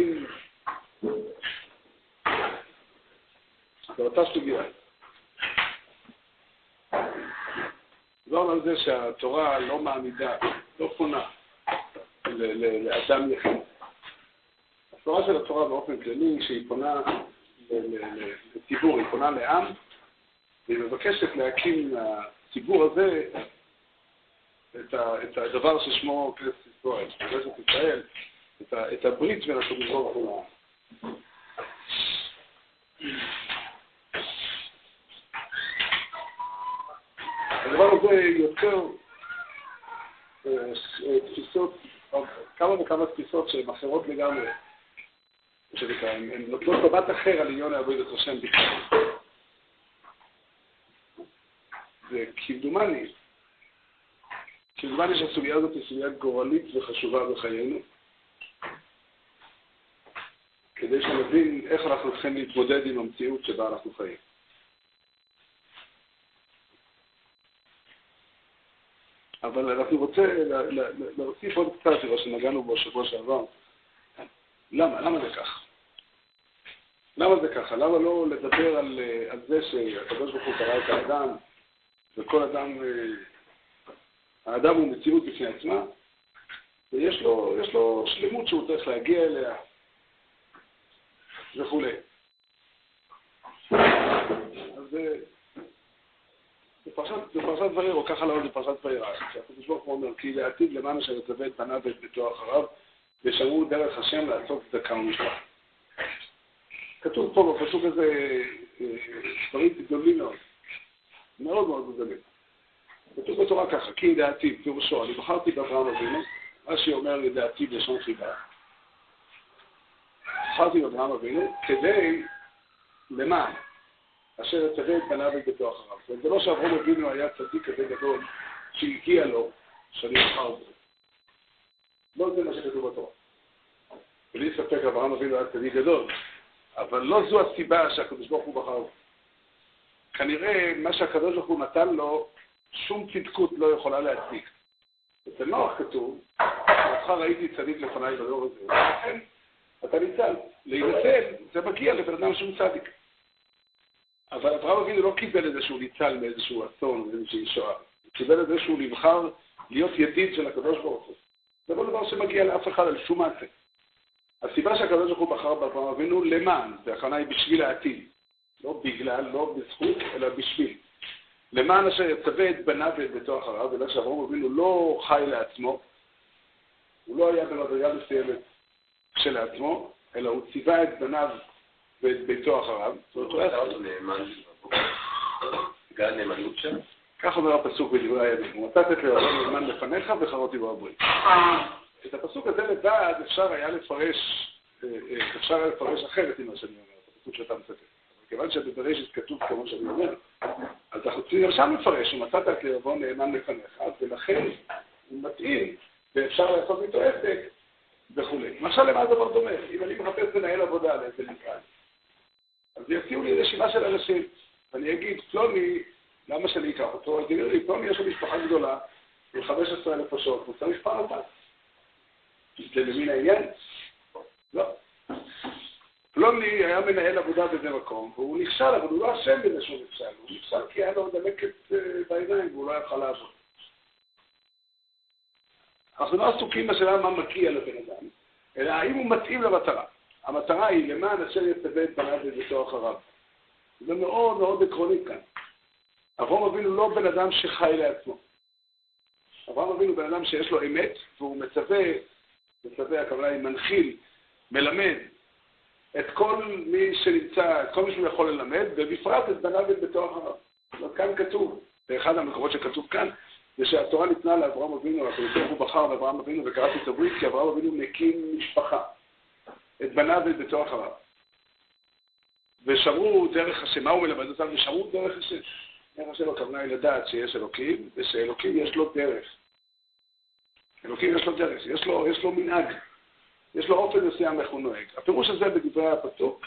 להקים... זו אותה סוגיה. דיברנו על זה שהתורה לא מעמידה, לא פונה לאדם יחיד. התורה של התורה באופן כללי, שהיא פונה לציבור, היא פונה לעם, והיא מבקשת להקים לציבור הזה את הדבר ששמו כנסת ישראל, כנסת ישראל, את, ה, את הברית בין הקדוש ברוך הוא הדבר הזה יוצר אה, אה, תפיסות, כמה וכמה תפיסות שהן אחרות לגמרי, הן נותנות מבט אחר על עניון לעבוד את השם בכלל. וכמדומני, כמדומני שהסוגיה הזאת היא סוגיה גורלית וחשובה בחיינו, כדי שנבין איך אנחנו צריכים להתמודד עם המציאות שבה אנחנו חיים. אבל אני רוצה להוסיף עוד קצת למה שנגענו בו בשבוע שעבר. למה? למה זה כך? למה זה ככה? למה לא לדבר על, על זה שהקדוש ברוך הוא קרא את האדם, וכל אדם, האדם הוא מציאות בפני עצמה, ויש לו, לו שלמות שהוא צריך להגיע אליה, וכולי. אז בפרשת וירא, ככה לעוד בפרשת וירא, שהקדוש ברוך הוא אומר, כי לעתיד למען אשר יצווה את פניו ואת ביתו אחריו, ושמעו דרך השם לעשות צדקה ומשפט. כתוב פה בפסוק הזה אה, דברים גדולים מאוד, מאוד מאוד גדולים. כתוב בתורה ככה, כי דעתי, פירושו, אני בחרתי באברהם אבינו, רש"י אומר לדעתי בלשון חיבה. בחרתי באברהם אבינו כדי, למען, אשר יצווה את בניו ואת ביתו אחריו. זה לא שאברהם אבינו היה צדיק כזה גדול שהגיע לו שאני אבחר בו. לא זה מה שכתוב בתורה. בלי ספק אברהם אבינו היה צדיק גדול, אבל לא זו הסיבה שהקדוש ברוך הוא בחר בו. כנראה מה שהקדוש ברוך הוא נתן לו, שום צדקות לא יכולה להצדיק. אצל נוח כתוב, אותך ראיתי צדיק לפניי בדור הזה, ולכן אתה ניצל. להינצל זה מגיע לבן אדם שהוא צדיק. אבל אברהם אבינו לא קיבל את זה שהוא ניצל מאיזשהו אסון, מאיזושהי שואה. הוא קיבל את זה שהוא נבחר להיות ידיד של הקדוש ברוך הוא. זה לא דבר שמגיע לאף אחד על שום מעשה. הסיבה שהקדוש ברוך הוא בחר באברהם אבינו למען, והכוונה היא בשביל העתיד. לא בגלל, לא בזכות, אלא בשביל. למען אשר יצווה את בניו ואת ביתו אחריו, בגלל שאברהם אבינו לא חי לעצמו, הוא לא היה במדרגה מסוימת כשלעצמו, אלא הוא ציווה את בניו ואת ביתו אחריו. נאמנות שם? כך אומר הפסוק בדברי הימים, הוא מצאת את לאהוב נאמן לפניך וחרותי בו הברית. את הפסוק הזה לבד אפשר היה לפרש, אה, אה, אפשר היה לפרש אחרת ממה שאני אומר, את הפסוק שאתה מצטט. אבל כיוון שבברשת כתוב כמו שאני אומר, אז אנחנו צריכים שם לפרש, ומצאת את נאמן לפניך, ולכן הוא מתאים, ואפשר לעשות איתו עסק וכולי. למשל, למה הדבר דומה? אם אני מחפש לנהל עבודה לאיזה משרד, אז יציעו לי רשימה של אנשים, ואני אגיד, פלוני, למה שאני אקח אותו? אז יגידו לי, פלוני יש לו משפחה גדולה, עם 15 אלף פשוט, הוא צריך פרנסה. זה למין העניין? לא. פלוני היה מנהל עבודה באיזה מקום, והוא נכשל, אבל הוא לא אשם בזה שהוא נכשל, הוא נכשל כי היה לו דלקת אה, בעיניים והוא לא יכל לעבוד. אנחנו לא עסוקים בשאלה מה מגיע לבן אדם, אלא האם הוא מתאים למטרה. המטרה היא למען אשר יצווה את בניו וביתו אחריו. זה מאוד מאוד עקרוני כאן. אברהם אבינו לא בן אדם שחי לעצמו. אברהם אבינו בן אדם שיש לו אמת, והוא מצווה, מצווה, הכוונה היא מנחיל, מלמד את כל מי שנמצא, את כל מי שהוא יכול ללמד, ובפרט את בניו ואת ביתו אחריו. כאן כתוב, באחד המקורות שכתוב כאן, זה שהתורה ניתנה לאברהם אבינו, הקדוש ברוך הוא בחר לאברהם אבינו וקראתי את הברית, כי אברהם אבינו מקים משפחה. את בניו ואת ביתו אחריו. ושמרו דרך השם, מה הוא מלמד אותם? ושמרו דרך השם. דרך השם הכוונה היא לדעת שיש אלוקים, ושאלוקים יש לו דרך. אלוקים יש לו דרך, יש לו, יש לו מנהג, יש לו אופן מסוים איך הוא נוהג. הפירוש הזה בדברי הפסוק,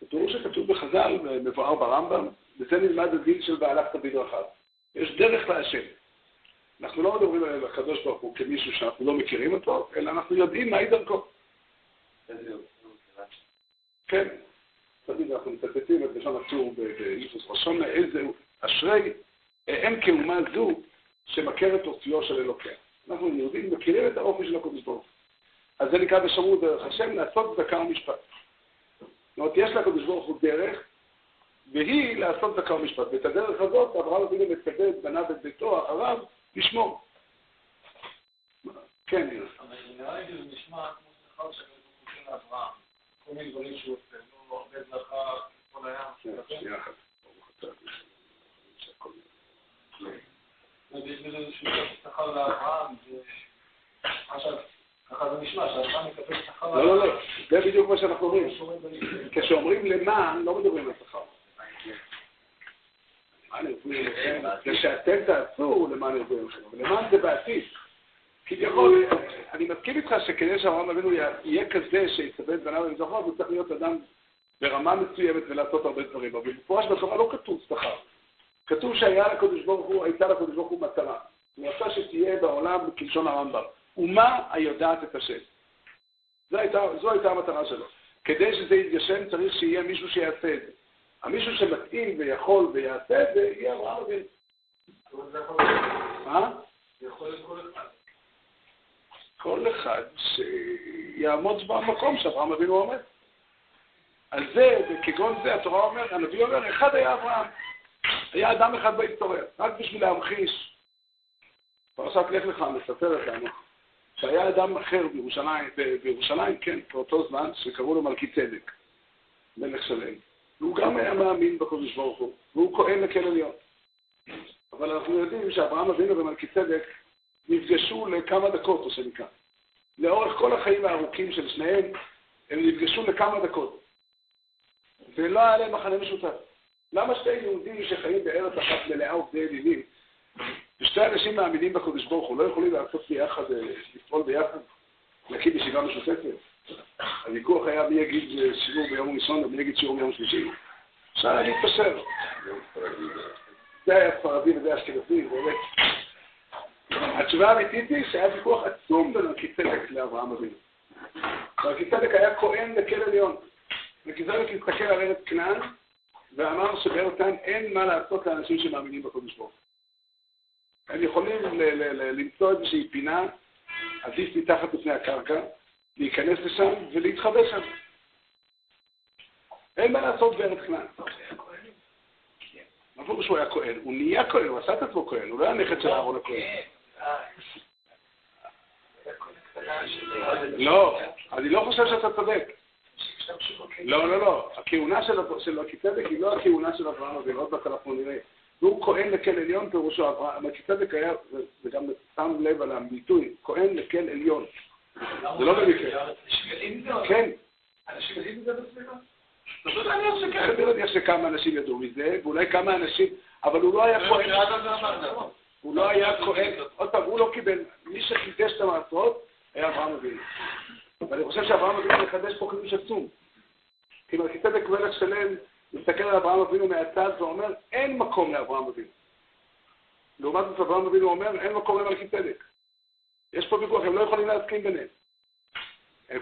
זה פירוש שכתוב בחז"ל, מבואר ברמב"ם, וזה נלמד הדין של והלכת בדרכיו. יש דרך להשם. אנחנו לא מדברים על הקדוש ברוך הוא כמישהו שאנחנו לא מכירים אותו, אלא אנחנו יודעים מהי דרכו. כן, תמיד אנחנו מצטטים את לשון הצור ביחוס ראשון, איזה אשרי אם כאומה זו שמכרת אופיו של אלוקיה. אנחנו יהודים מכירים את האופי של הקודש ברוך אז זה נקרא בשמרו דרך השם, לעשות צדקה ומשפט. זאת אומרת, יש לקדוש ברוך הוא דרך, והיא לעשות צדקה ומשפט. ואת הדרך הזאת, אברהם אבינו מצווה את בניו ואת ביתו אחריו לשמור. כן, נראה. אבל נראה לי שזה נשמע כמו שכר שהקדוש ברוך הוא לאברהם. כל מיני דברים שהוא עושה, לא הרבה זכה, כל הים. שנייה אחת. ויש בזה איזשהו שכר לאברהם, ככה זה נשמע, שאברהם מקבל שכר... לא, לא, לא, זה בדיוק מה שאנחנו אומרים. כשאומרים למען, לא מדברים על שכר. כשאתם תעשו למען ארגונים שלו, ולמען זה בעתיד. כביכול, אני מסכים איתך שכדי שאברהם אבינו יהיה כזה שיצווה את בניו ומזכרו, הוא צריך להיות אדם ברמה מסוימת ולעשות הרבה דברים. אבל במפורש בתורה לא כתוב שכר. כתוב שהיה לקדוש ברוך הוא, הייתה לקדוש ברוך הוא מטרה. הוא רצה שתהיה בעולם כלשון הרמב"ם. אומה היודעת את השם. זו הייתה, זו הייתה המטרה שלו. כדי שזה יתגשם צריך שיהיה מישהו שיעשה את זה. המישהו שמתאים ויכול ויעשה את זה, יהיה אברהם אבינו. מה? כל אחד. כל אחד שיעמוד במקום שאברהם אבינו עומד. על זה, וכגון זה, התורה אומרת, הנביא אומר, אחד היה אברהם. היה אדם אחד בהיסטוריה, רק בשביל להמחיש. פרשת לך לך מספרת לנו שהיה אדם אחר בירושלים, בירושלים, כן, באותו זמן, שקראו לו מלכי צדק, מלך שלם. והוא גם היה מאמין בקודש ברוך הוא, והוא כהן לכל עליון. אבל אנחנו יודעים שאברהם אבינו ומלכי צדק נפגשו לכמה דקות, או שנקרא. לאורך כל החיים הארוכים של שניהם, הם נפגשו לכמה דקות. ולא היה להם מחנה משותף. למה שתי יהודים שחיים בארץ אחת מלאה עובדי אלילים, ושתי אנשים מאמינים בקדוש ברוך הוא, לא יכולים לעשות ביחד, אה, לפעול ביחד, להקים ישיבה משותפת? הוויכוח היה מי יגיד אה, שיעור ביום ראשון ומי יגיד שיעור ביום שלישי. אפשר להתפשר. זה היה ספרדי וזה אשכנזי, באמת. התשובה האמיתית היא שהיה ויכוח עצום בין מלכיצדק לאברהם אבינו. מלכיצדק היה כהן לכל עליון. מלכיצדק הסתכל על ארץ כנען ואמר שבארץ אין מה לעשות לאנשים שמאמינים בקודש ברוך הם יכולים למצוא איזושהי פינה, עדיף מתחת לפני הקרקע, להיכנס לשם ולהתחבא שם. אין מה לעשות בארץ כנען. מה פירוש שהוא היה כהן? הוא נהיה כהן, הוא עשה את עצמו כהן, הוא לא היה נכד של אהרון הכהן. לא, אני לא חושב שאתה צודק. לא, לא, לא. הכהונה של מלכיצדק היא לא הכהונה של אברהם אבינו, עוד מעט אנחנו נראה. והוא כהן לקל עליון, פירושו אברהם. מלכיצדק היה, וגם שם לב על הביטוי, כהן לקל עליון. זה לא במקרה. כן. אנשים יודעים את זה בסביבה? אני מניח שכמה אנשים ידעו מזה, ואולי כמה אנשים, אבל הוא לא היה כהן. הוא לא היה כהן, עוד פעם, הוא לא קיבל, מי שחידש את המעשרות היה אברהם אבינו. ואני חושב שאברהם אבינו מחדש פה חידוש עצום. כי מלכיצדק מלך שלם מסתכל על אברהם אבינו מהצד ואומר, אין מקום לאברהם אבינו. לעומת זאת, אברהם אבינו אומר, אין מקום למלכיצדק. יש פה ויכוח, הם לא יכולים להסכים ביניהם.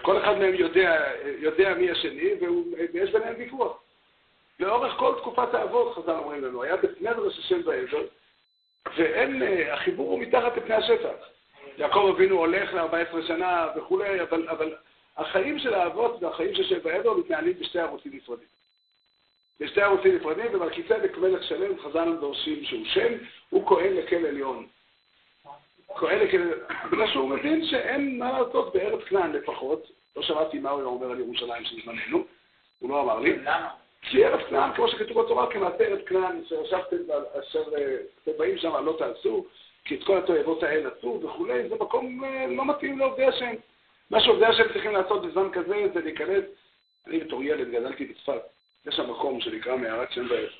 כל אחד מהם יודע, יודע מי השני, ויש ביניהם ויכוח. לאורך כל תקופת האבות, חז"ל אומרים לנו, היה בית מדרש השם בעבר, ואין, החיבור הוא מתחת לפני השטח. יעקב אבינו הולך ל-14 שנה וכולי, אבל, אבל החיים של האבות והחיים של שבע עבר מתנהלים בשתי ערוצים נפרדים. בשתי ערוצים נפרדים, ומלכיצדק מלך שלם, חז"ל דורשים שהוא שם, הוא כהן לכל עליון. לכל עליון, בגלל שהוא מבין שאין מה לעשות בארץ כנען לפחות, לא שמעתי מה הוא אומר על ירושלים של זמננו, הוא לא אמר לי. למה? כי ארץ כנען, כמו שכתוב בתורה, כמעט ארץ כנען, שישבתם, אשר אתם באים שם, לא תעשו, כי את כל התועבות האלה עשו וכולי, זה מקום אה, לא מתאים לעובדי השם. מה שעובדי השם צריכים לעשות בזמן כזה זה להיכנס, אני בתור ילד גדלתי בצפת, יש שם מקום שנקרא מערת שם בערך.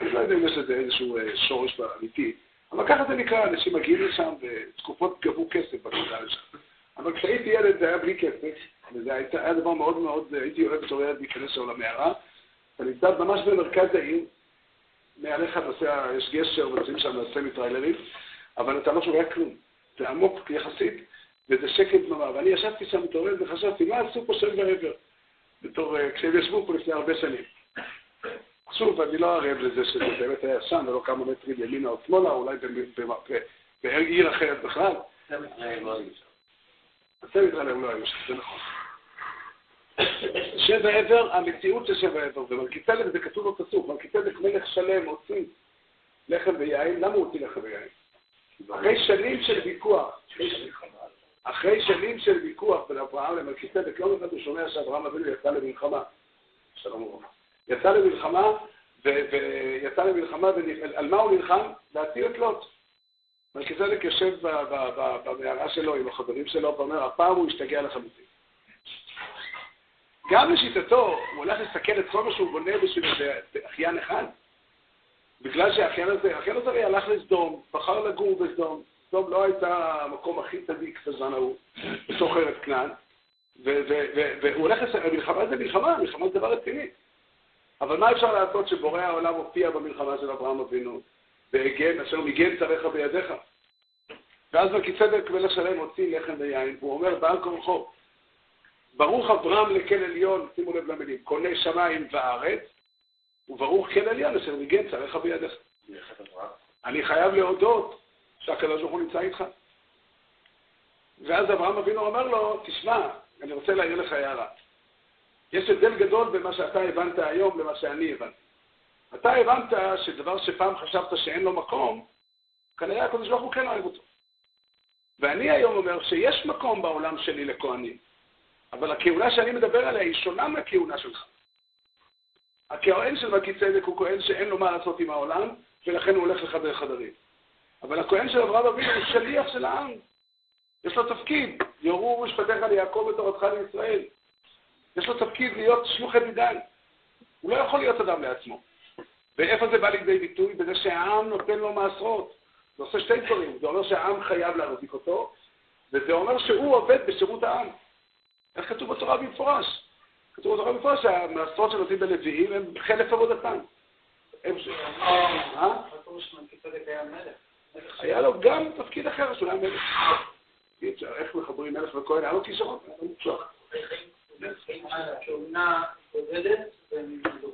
אני לא יודע אם יש לזה איזשהו אה, שורש אמיתי, אבל ככה זה נקרא, אנשים מגיעים לשם ותקופות גבו כסף בכניסה לשם. אבל כשהייתי ילד זה היה בלי כסף, וזה היה דבר מאוד מאוד, הייתי אוהב בתור ילד להיכנס שם למערה, אתה נמצא ממש במרכז העיר, מעליך נוסע, יש גשר ונוסעים שם סמי טריילרים, אבל אתה לא שומע כלום. זה עמוק יחסית, וזה שקט דממה. ואני ישבתי שם מתעורר וחשבתי, מה עשו פה שם ועבר? בתור, אה, כשהם ישבו פה לפני הרבה שנים. שוב, אני לא ערב לזה שזה באמת היה שם ולא כמה מטרים ימינה או שמאלה, אולי בעיר אחרת בכלל. הסרט עליהם לא היו שם, זה נכון. שבע עבר, המציאות של שבע עבר, ומלכיצדק זה כתוב בפסוק, מלכיצדק מלך שלם הוציא לחם ויין, למה הוא הוציא לחם ויין? אחרי שנים של ויכוח, אחרי שנים של ויכוח בין אברהם למלכיצדק, יום אחד הוא שומע שאברהם אבינו יצא למלחמה. שלום וברכה. יצא למלחמה, ויצא למלחמה, על מה הוא נלחם? להציל את לוט. מלכיצדק יושב במערה שלו עם החברים שלו ואומר, הפעם הוא השתגע לחלוטין. גם לשיטתו, הוא הולך לסכן את כל מה שהוא בונה בשביל אחיין אחד. בגלל שהאחיין הזה, האחיין הזה הרי הלך לסדום, בחר לגור בסדום. סדום לא הייתה המקום הכי צדיק בזמן ההוא, בתוך ארץ כנען. והוא הולך לסכן, המלחמה זה מלחמה, מלחמה זה דבר רציני. אבל מה אפשר לעשות שבורא העולם הופיע במלחמה של אברהם אבינו, והגן, אשר מגן צריך בידיך? ואז מלכיצדק מלך שלם הוציא לחם ויין, והוא אומר בעל כורחו, ברוך אברהם לקן עליון, שימו לב למילים, קונה שמיים וארץ, וברוך קן עליון אשר מגן צריך בידיך. אני חייב להודות שהקדוש ברוך הוא נמצא איתך. ואז אברהם אבינו אומר לו, תשמע, אני רוצה להעיר לך הערה. יש הבדל גדול בין מה שאתה הבנת היום למה שאני הבנתי. אתה הבנת שדבר שפעם חשבת שאין לו מקום, כנראה הקדוש ברוך הוא כן אוהב אותו. ואני היום אומר שיש מקום בעולם שלי לכהנים, אבל הכהונה שאני מדבר עליה היא שונה מהכהונה שלך. הכהן של מלכי צדק הוא כהן שאין לו מה לעשות עם העולם, ולכן הוא הולך לחדר חדרים. אבל הכהן של אברהם אבינו הוא שליח של העם. יש לו תפקיד, יורו משפטיך ליעקב ותורתך לישראל. יש לו תפקיד להיות שלוחי דידן. הוא לא יכול להיות אדם לעצמו. ואיפה זה בא לידי ביטוי? בזה שהעם נותן לו מעשרות. זה עושה שתי דברים. זה אומר שהעם חייב להחזיק אותו, וזה אומר שהוא עובד בשירות העם. איך כתוב בתורה במפורש? כתוב בתורה במפורש שהמעשרות שנותנים בלוויים הם חלף עבודתם. אה? היה לו גם תפקיד אחר, שהוא היה מלך. איך מחברים מלך וכהן? היה לו כישרון, היה לו מוצלח.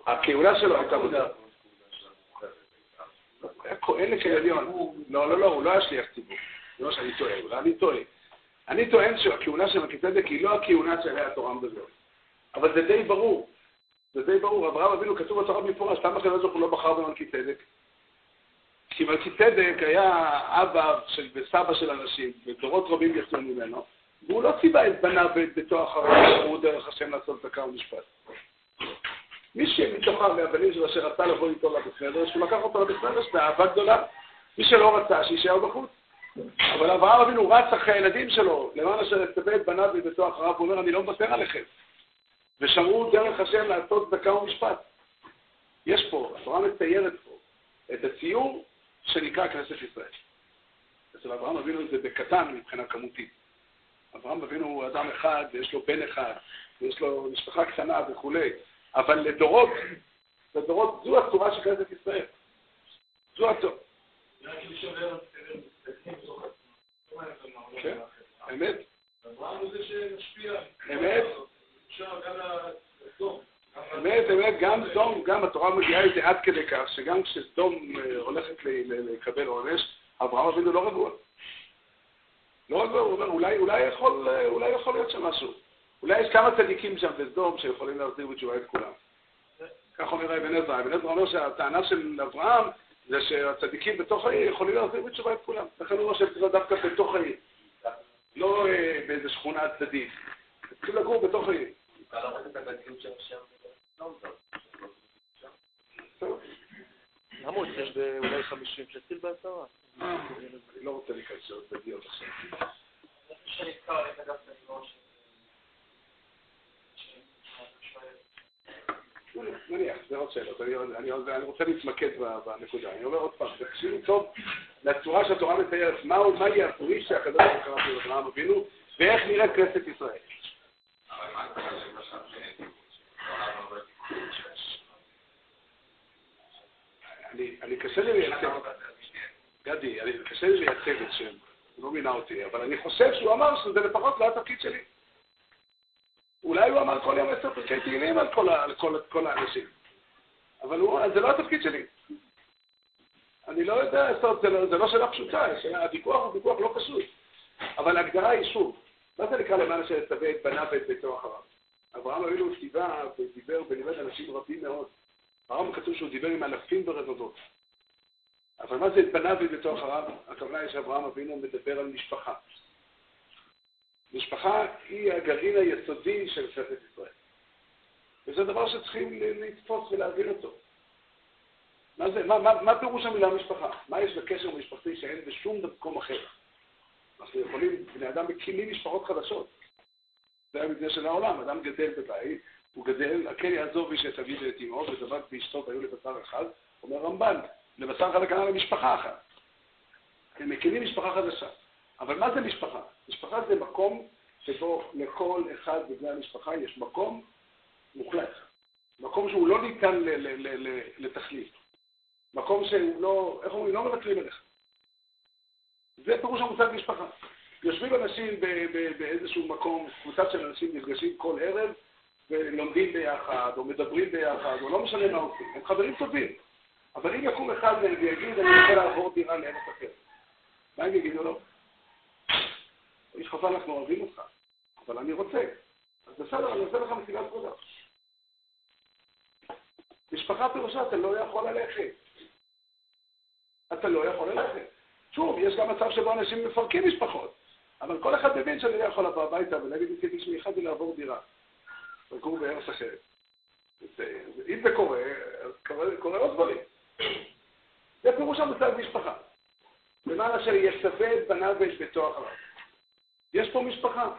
הכהונה שלו הייתה מודעת. היה כהן לכעליון. לא, לא, לא, הוא לא היה שליח ציבור. זה לא שאני טועה, אולי אני טועה. אני טוען שהכהונה של מלכיצדק היא לא הכהונה שעליה התורה מדברת. אבל זה די ברור. זה די ברור. אברהם אבינו כתוב בתורה במפורש, למה הקדוש ברוך הוא לא בחר במלכיצדק? כי מלכיצדק היה אבא של, וסבא של אנשים, ודורות רבים יצאו ממנו, והוא לא ציווה את בניו ואת ביתו אחריו, הוא דרך השם לעשות צדקה ומשפט. מי שמתוכם, מהבנים שלו, שרצה לבוא איתו לבית מדרש, לקח אותו לבית מדרש באהבה גדולה. מי שלא רצה, שיישאר בחוץ. אבל אברהם אבינו רץ אחרי הילדים שלו, למען אשר יצפה את בניו וביתו אחריו, הוא אומר, אני לא מוותר עליכם. ושמרו דרך השם לעשות צדקה ומשפט. יש פה, התורה מציירת פה, את הציור שנקרא כנסת ישראל. אצל אברהם אבינו זה בקטן מבחינה כמותית. אברהם אבינו הוא אדם אחד, ויש לו בן אחד, ויש לו משפחה קטנה וכולי, אבל לדורות, לדורות, זו הצורה של כנסת ישראל. זו הצורה. כן, אמת. אמת. אמת, אמת, גם סדום, גם התורה מגיעה לזה עד כדי כך, שגם כשסדום אה, הולכת לקבל עונש, אברהם אבינו לא רגוע. לא רגוע, הוא אומר, אולי יכול להיות שם משהו. אולי יש כמה צדיקים שם בסדום שיכולים להחזיר בתשובה את כולם. כך אומר אבן עזרא. אבן עזרא אומר שהטענה של אברהם זה שהצדיקים בתוך העיר יכולים להחזיר בתשובה את כולם. לכן הוא אומר שהם צריכים דווקא בתוך העיר. לא אה, באיזה שכונה צדדית. צריכים לגור בתוך העיר. למה הוא צריך באולי 50? שיתחיל בעשרה. אני לא רוצה להיכנס לעוד בדיוק עכשיו. נניח, זה עוד שאלות, אני רוצה להתמקד בנקודה. אני אומר עוד פעם, תקשיבו טוב לצורה שהתורה מתארת, מהי הפרי שהקדוש ברוך הוא קרא לאברהם אבינו, ואיך נראית כנסת ישראל. אני קשה לי לייצג, גדי, קשה לי לייצג את שם, הוא לא מינה אותי, אבל אני חושב שהוא אמר שזה לפחות לא התפקיד שלי. אולי הוא אמר כל יום עשר פרקי תהילים על כל, על כל, כל האנשים. אבל הוא, זה לא התפקיד שלי. אני לא יודע, זה לא, זה לא שאלה פשוטה, הוויכוח הוא ויכוח לא פשוט. אבל ההגדרה היא שוב, מה זה נקרא למען אשר יצווה את בניו ואת ביתו אחריו? אברהם אבינו ציווה ודיבר ולימד אנשים רבים מאוד. ברם כתוב שהוא דיבר עם אלפים ורבבות. אבל מה זה את בניו ביתו אחריו? הכוונה היא שאברהם אבינו מדבר על משפחה. משפחה היא הגרעין היסודי של ספר ישראל. וזה דבר שצריכים לתפוס ולהבין אותו. מה, זה, מה, מה, מה פירוש המילה משפחה? מה יש בקשר משפחתי שאין בשום מקום אחר? אנחנו יכולים, בני אדם מקימים משפחות חדשות. זה המבנה של העולם, אדם גדל בבית, הוא גדל, הכן יעזוב איש את אביו ואת אמו, ודבק ואשתו והיו לבשר אחד, אומר רמב"ן, לבשר אחד הכוונה למשפחה אחת. הם מקימים משפחה חדשה. אבל מה זה משפחה? משפחה זה מקום שבו לכל אחד מבני המשפחה יש מקום מוחלט. מקום שהוא לא ניתן לתכלית. מקום שהוא לא, איך אומרים, לא מבטלים עליך. זה פירוש המושג משפחה. יושבים אנשים באיזשהו מקום, קבוצה של אנשים נפגשים כל ערב ולומדים ביחד, או מדברים ביחד, או לא משנה מה עושים. הם חברים טובים. אבל אם יקום אחד ויגיד, אני רוצה לעבור דירה לארץ אחרת, מה הם יגידו לו? איש חבל, אנחנו אוהבים אותך, אבל אני רוצה. אז בסדר, אני עושה לך מסיבת עבודה. משפחה פירושה, אתה לא יכול ללכת. אתה לא יכול ללכת. שוב, יש גם מצב שבו אנשים מפרקים משפחות, אבל כל אחד מבין שאני לא יכול לבוא הביתה ולהגיד לי שמי אחד ולעבור דירה. לגור בארץ אחרת. אם זה קורה, קורה עוד דברים. זה פירוש המושג משפחה. למען אשר יסווה את בניו ואת ביתו אחריו. יש פה משפחה.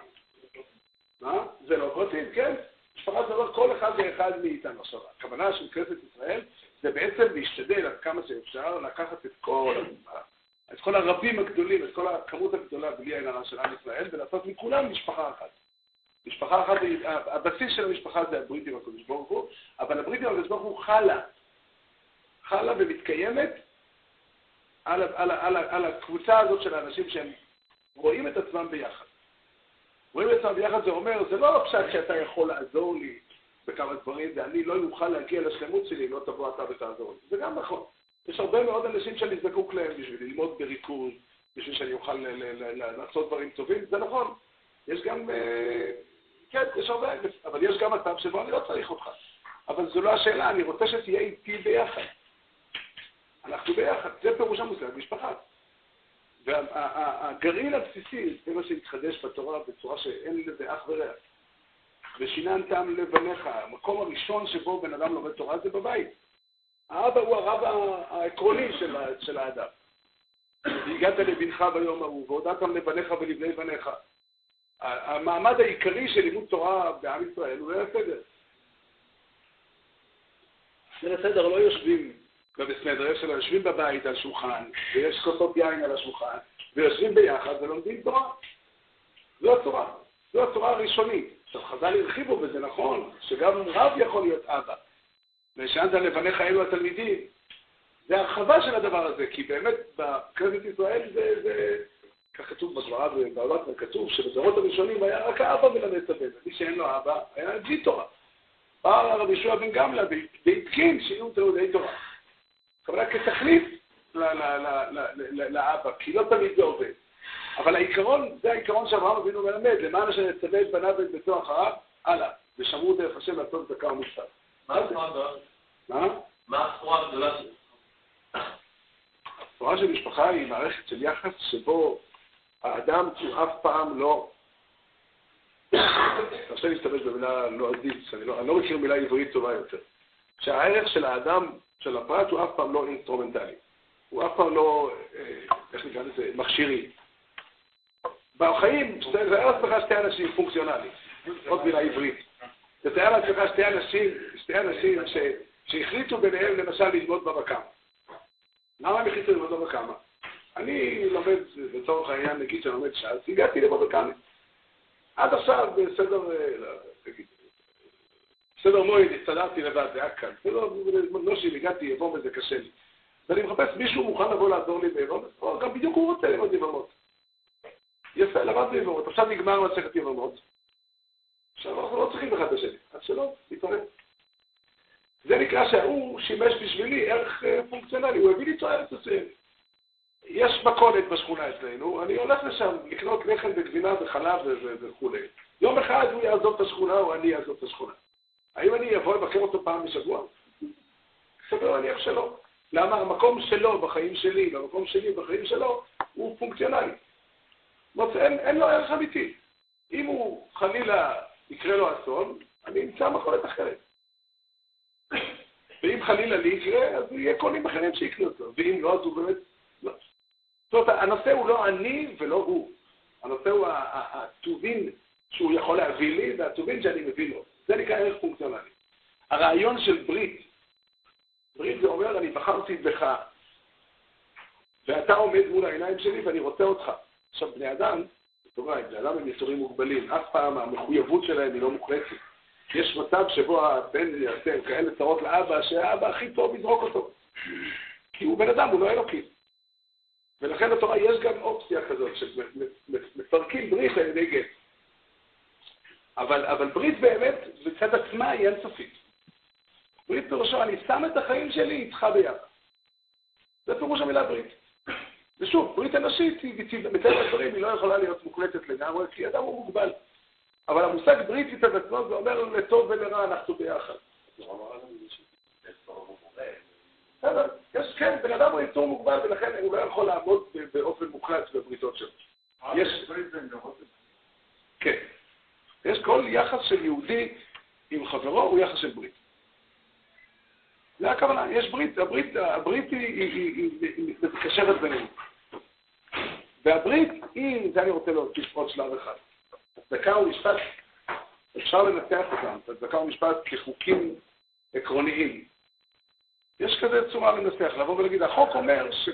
מה? זה לא פרטים, כן? משפחה זה לא כל אחד ואחד מאיתנו. עכשיו, הכוונה של כנסת ישראל זה בעצם להשתדל עד כמה שאפשר לקחת את כל, את כל הרבים הגדולים, את כל הכמות הגדולה בלי הרע של עם ישראל, ולעשות מכולם משפחה אחת. משפחה אחת, הבסיס של המשפחה זה הברית עם הקדוש ברוך הוא, אבל הברית עם הקדוש ברוך הוא חלה. חלה ומתקיימת על, על, על, על, על הקבוצה הזאת של האנשים שהם רואים את עצמם ביחד. רואים את עצמם ביחד זה אומר, זה לא פשט שאתה יכול לעזור לי בכמה דברים, ואני לא אוכל להגיע לשלמות שלי אם לא תבוא אתה ותעזור לי. זה גם נכון. יש הרבה מאוד אנשים שאני זקוק להם בשביל ללמוד בריכוז, בשביל שאני אוכל לעשות דברים טובים, זה נכון. יש גם, אה, כן, יש הרבה, אבל יש גם מצב שבו אני לא צריך אותך. אבל זו לא השאלה, אני רוצה שתהיה איתי ביחד. אנחנו ביחד, זה פירוש המושג משפחה. והגרעין הבסיסי, זה מה שהתחדש בתורה בצורה שאין לזה אח ורע. ושיננתם לבניך, המקום הראשון שבו בן אדם לומד תורה זה בבית. האבא הוא הרב העקרוני של, של האדם. והגעת לבנך ביום ההוא, והודעתם לבניך ולבני בניך. המעמד העיקרי של לימוד תורה בעם ישראל הוא ליל הסדר. ליל הסדר לא יושבים בבסמדר, יש יושבים בבית על שולחן, ויש כוסות יין על השולחן, ויושבים ביחד ולומדים תורה. זו התורה, זו התורה הראשונית. עכשיו, חז"ל הרחיבו בזה, נכון, שגם רב יכול להיות אבא. ושאנת לבניך אלו התלמידים. זה הרחבה של הדבר הזה, כי באמת בכנסת ישראל זה, זה כך כתוב בגמרא בעולת כתוב שבדורות הראשונים היה רק האבא מלמד את הבן, מי שאין לו אבא היה בלי תורה. בא רבי יהושע בן גמלא והתקין שיהיו תלמודי תורה. כמובן כתחליף לאבא, כי לא תמיד זה עובד. אבל העיקרון, זה העיקרון שאברהם אבינו מלמד, למען אשר יצווה את בניו ואת ביתו אחריו, הלאה, ושמרו דרך השם לעשות צדקה ומוסר. מה הסחורה הגדולה שלך? התורה של משפחה היא מערכת של יחס שבו האדם הוא אף פעם לא... תרשה להשתמש במילה לא עדיף, אני לא, אני לא מכיר מילה עברית טובה יותר. שהערך של האדם, של הפרט, הוא אף פעם לא אינסטרומנטלי. הוא אף פעם לא, אה, איך נקרא לזה, מכשירי. בחיים, תאר לעצמך שתי אנשים פונקציונליים, עוד מילה עברית. תתאר לעצמך שתי אנשים, שתי אנשים ש, שהחליטו ביניהם למשל ללמוד בבא קמא. למה הם החליטו ללמוד בבא קמא? אני לומד, לצורך העניין, נגיד שאני לומד ש"ס, הגעתי בקמא. עד עכשיו בסדר, בסדר מועד, הסתדרתי לבד, זה היה קל. בסדר, לא שאם הגעתי יבום וזה קשה לי. ואני מחפש מישהו מוכן לבוא לעזור לי ביבום, גם בדיוק הוא רוצה ללמוד יבמות. יפה, למדנו יבמות. עכשיו נגמר מסכת יבמות. עכשיו אנחנו לא צריכים אחד את השני, אז שלא, נתעורר. זה נקרא שההוא שימש בשבילי ערך אה, פונקציונלי, הוא הביא לי תועלת מסוימת. יש מכולת בשכונה אצלנו, אני הולך לשם לקנות לחם וגבינה וחלב וכולי. יום אחד הוא יעזוב את השכונה או אני אעזוב את השכונה. האם אני אבוא לבקר אותו פעם בשבוע? סביר להניח שלא. למה? המקום שלו בחיים שלי והמקום שלי בחיים שלו הוא פונקציונלי. מוצא, אין, אין לו ערך אמיתי. אם הוא חלילה יקרה לו אסון, אני אמצא מכולת אחרת. ואם חלילה לי יקרה, אז יהיה קונים אחרים שיקנו אותו, ואם לא, אז הוא באמת לא. זאת אומרת, הנושא הוא לא אני ולא הוא. הנושא הוא הטובין שהוא יכול להביא לי, והטובין שאני מביא לו. זה נקרא ערך פונקציונלי. הרעיון של ברית, ברית זה אומר, אני בחרתי בך, ואתה עומד מול העיניים שלי ואני רוצה אותך. עכשיו, בני אדם, בסוגריים, בני אדם הם יצורים מוגבלים, אף פעם המחויבות שלהם היא לא מוחלטת. יש מצב שבו הבן יעשה כאלה צרות לאבא, שהאבא הכי טוב יזרוק אותו. כי הוא בן אדם, הוא לא אלוקים. ולכן בתורה יש גם אופציה כזאת, שמפרקים ברית על ידי גט. אבל, אבל ברית באמת, בצד עצמה היא אינסופית. ברית פירושו, אני שם את החיים שלי איתך ביחד. זה פירוש המילה ברית. ושוב, ברית אנושית, מטבע הדברים, היא לא יכולה להיות מוחלטת לגמרי, כי אדם הוא מוגבל. אבל המושג ברית מצד עצמו, זה אומר לטוב ולרע אנחנו ביחד. בסדר, יש, כן, בן אדם הוא יצור מוגבל, ולכן הוא לא יכול לעמוד באופן מוחלט בבריתות שלו. יש... כן. יש כל יחס של יהודי עם חברו הוא יחס של ברית. זה הכוונה, יש ברית, הברית, הברית היא, היא, היא, היא מתקשרת בינינו. והברית היא, זה אני רוצה להוסיף עוד שלב אחד. הצדקה ומשפט, אפשר לנתח אותם, הצדקה ומשפט כחוקים עקרוניים. יש כזה צורה לנסח, לבוא ולהגיד, החוק אומר ש...